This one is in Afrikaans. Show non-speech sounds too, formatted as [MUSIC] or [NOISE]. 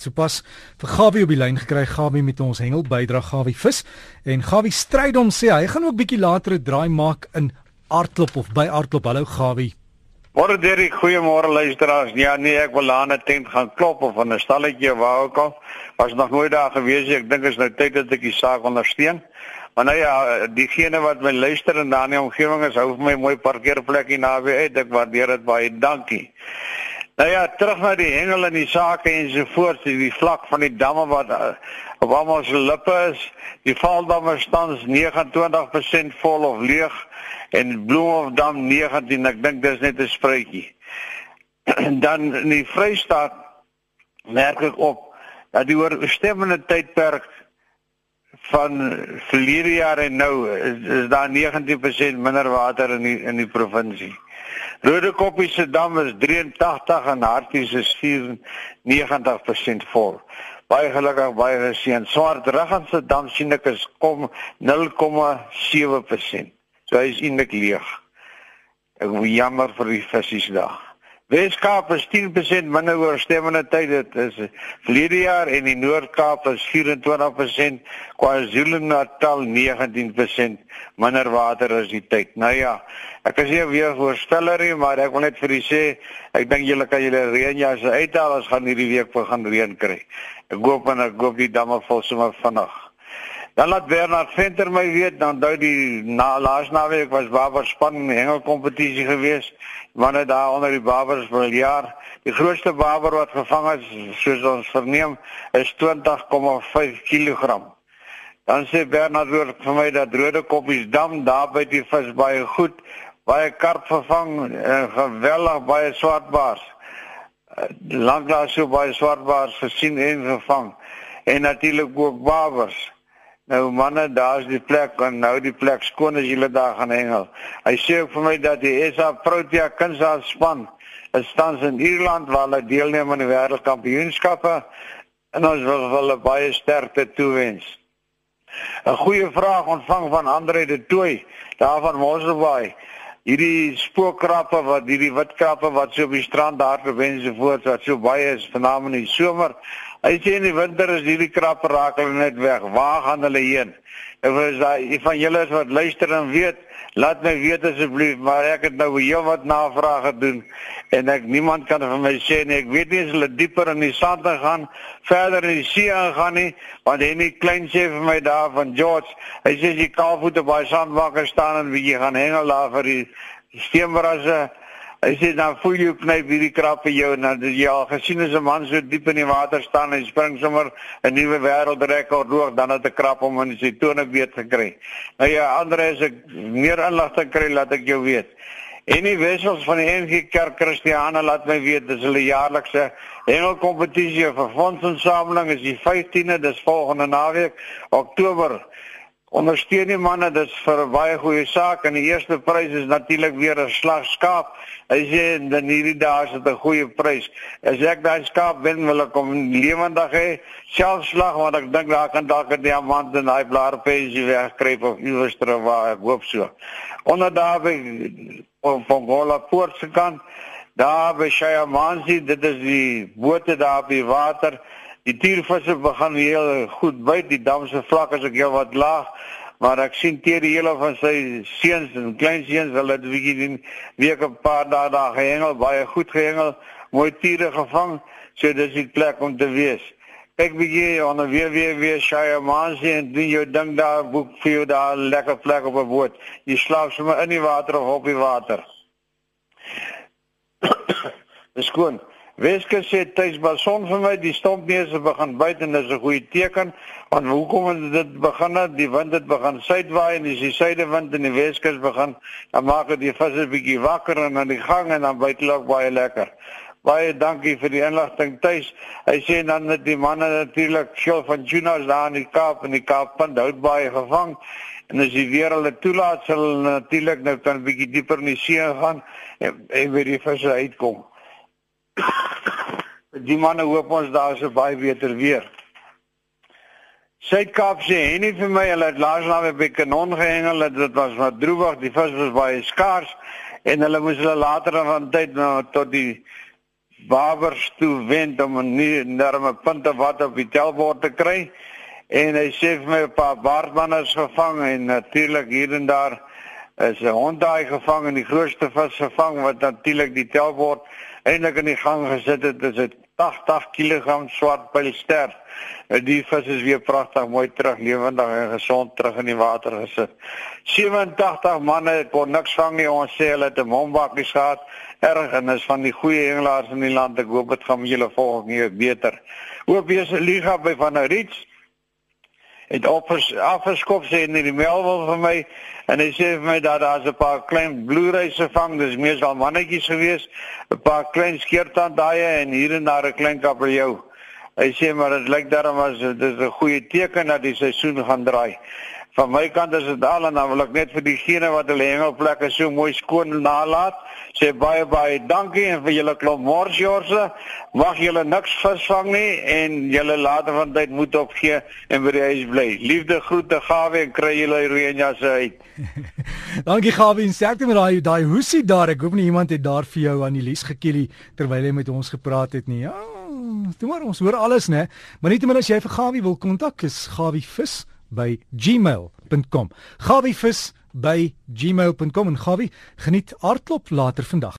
Sopas vir Gawie op die lyn gekry Gawie met ons hengel bydra Gawie vis en Gawie stryd hom sê hy gaan ook bietjie later 'n draai maak in Aardklop of by Aardklop. Hallo Gawie. Môre Derek, goeiemôre luisteraars. Ja nee, ek wil aan 'n tent gaan klop of in 'n stalletjie waar ook al. Was nog nooit daar gewees nie. Ek dink is nou tyd dat ek die saak ondersteun. Maar nou ja, diegene wat my luister en daar in die omgewing is, hou vir my mooi parkeerplek hier naby uit. Ek waardeer dit baie. Dankie. Nou ja, terug na die hengel en die sake en so voort, die vlak van die damme wat uh, op almal se lippe is. Die valdamme staan 29% vol of leeg en Bloemhofdam 19. Ek dink dis net 'n spruitjie. [CLEARS THROAT] Dan in die Vrystaat merk ek op dat die oorstemmende tydperk van verlede jaar en nou is, is daar 19% minder water in die in die provinsie. Rode Koppie se dam is 83 en Hartie se 94% vol. Baie gelukkig baie geseën. Swart Ruggen se dam sien ek is kom 0,7%. So hy is eintlik leeg. Ek jammer vir die visse daar. Weskaap is 10% minder oorstemmende tyd dit is verlede jaar en die Noord-Kaap is 24%, KwaZulu-Natal 19% minder water as die tyd. Nou ja, ek is nie weer voorspeller nie, maar ek wil net vir u sê, ek dink julle kan julle reënjasse uithaal as gaan hierdie week begin reën kry. Ek hoop en ek hoop die damme vol sommer vanaand. Dan laat Bernard Venter my weet dan dui die na laas naweek was Babar span in hengel kompetisie geweest wanneer daar onder die Babers vir jaar die grootste Baber wat gevang is soos ons verneem is 20,5 kg. Dan sê Bernard weer vir my dat rode koppies dam daar by die vis baie goed baie karp vervang en geweldig baie swartbaars. Lanklaas so baie swartbaars gesien en gevang en natuurlik ook Babers. Nou manne, daar's die plek en nou die plek skoon as julle daar gaan hengel. Hy sê ook vir my dat die SA Protea Kunsaan span is tans in Ierland waar hulle deelneem aan die wêreldkampioenskappe en ons wil hulle baie sterkte toewens. 'n Goeie vraag ontvang van Andre de Tooi daar van Mosselbaai. Hierdie spookkrappe wat hierdie wit krappe wat so op die strand daar bewense voort wat so baie is veral in die somer Hy sê in die winter is hierdie krappe raak hulle net weg. Waar gaan hulle heen? Ek wil sê van julle wat luister en weet, laat my weet asseblief, maar ek het nou heel wat navrae gedoen en ek niemand kan vir my sê nie. Ek weet nie as hulle dieper in die sand gaan, verder in die see gaan nie, want hy net klein sê vir my daar van George. Hy sê jy kaalvoete by sandbakke staan en wie jy gaan hengel daar vir die steenbrasse. Hy sê dan voel jy knyp hierdie krap vir jou en dan jy al gesien as 'n man so diep in die water staan en spring sommer 'n nuwe wêreldrekord hoog dan het 'n krap om in sy tone weet gekry. Nou ja, ander is ek meer inligting kry laat ek jou weet. En die wissels van die NG Kerk Christiane laat my weet dis hulle jaarlikse hengelkompetisie vir fondsinsameling is die 15de, dis volgende naweek, Oktober ondersteun die manne dis vir 'n baie goeie saak en die eerste prys is natuurlik weer 'n slag skaap. Hy sê dan hierdie dae is dit 'n goeie prys. As ek daai skaap wen wil ek hom lewendig hê, self slag want ek dink daar kan dalk 'n diamant in daai blaarpensie wegkruip of iewers ter waar ek hoop so. Onder daar by van Gola Poort se kant, daar by Shayamansi, dit is die bote daar op die water. Die tiervisse begin heel goed byt, die dam se vlak is ook heel wat laag, maar ek sien teer die hele van sy seuns en kleinseuns, hulle het bietjie die week 'n paar dae daar gehengel, baie goed gehengel, mooi tiere gevang, so dis die plek om te wees. Ek bietjie onder weer weer weer Shire Mansie en doen jou ding daar, boek vir jou daar 'n lekker plek op 'n boot. Jy slaap sommer in die water of op die water. [COUGHS] Dis skoon. Weske sê tuis bason vir my die stompneuse begin buite en dis 'n goeie teken want hoekom het dit begin het die wind het begin suidwaai en dis die suidewind in die Weskus begin dan maak dit die visse bietjie wakker en aan die gang en dan byt hulle baie lekker. Baie dankie vir die inligting tuis. Hy sê dan dat die manne natuurlik veel van tunas daar in die Kaap en die Kaappunt hout baie gevang en as jy weer hulle toelaat sal natuurlik nou kan 'n bietjie dieper in die see gaan en, en weer die visse uitkom. [LAUGHS] Die manne hoop ons daar is 'n baie beter weer. Suid-Kaap sê en nie vir my hulle het laas naweek by Kanon gehengel, dit was wat droewig, die vis was baie skaars en hulle moes hulle later van tyd nou tot die barbers toe wend om 'n nuwe enorme punte wat op die telbord te kry en hy sê vir my 'n paar baardmanne is gevang en natuurlik hier en daar is 'n honddaai gevang en die grootste vis gevang wat natuurlik die telbord eintlik in die gang gesit het is 'n 80 kg swart pylster. Die vis is weer pragtig mooi terug lewendig en gesond terug in die water gesit. 87 manne kon niks vang nie. Ons sê hulle het 'n mombakkies gehad. Erg en is van die goeie hengelaars in die land. Ek hoop dit gaan met julle volgende keer beter. Hoop jy se liga by van Rits het afgeskop sê in die melwil vir my en hy sê vir my dat daar's 'n paar klein bloereise vang, dis meestal mannetjies gewees, 'n paar klein skeertandaaie en hier en daar 'n klein kabeljou. Hy sê maar dit lyk daarom as dit 'n goeie teken dat die seisoen gaan draai. Van my kant is dit al en dan wil ek net vir diegene wat hulle hengelplekke so mooi skoon nalaat sê baie baie dankie en vir julle klomp morsjorse. Mag julle niks visvang nie en julle later van tyd moet opgee en by die huis bly. Liefde groete Gawe en kry julle reënjasse uit. [LAUGHS] dankie Gawe en sterkte met daai daai hoesie daar. Ek hoop nie iemand het daar vir jou aan die lies gekielie terwyl hy met ons gepraat het nie. Ja, toe maar ons hoor alles nê. Maar nietemin as jy vir Gawe wil kontak is Gawe vis by gmail.com. Gawie vis by gmail.com en Gawie geniet aardklop later vandag.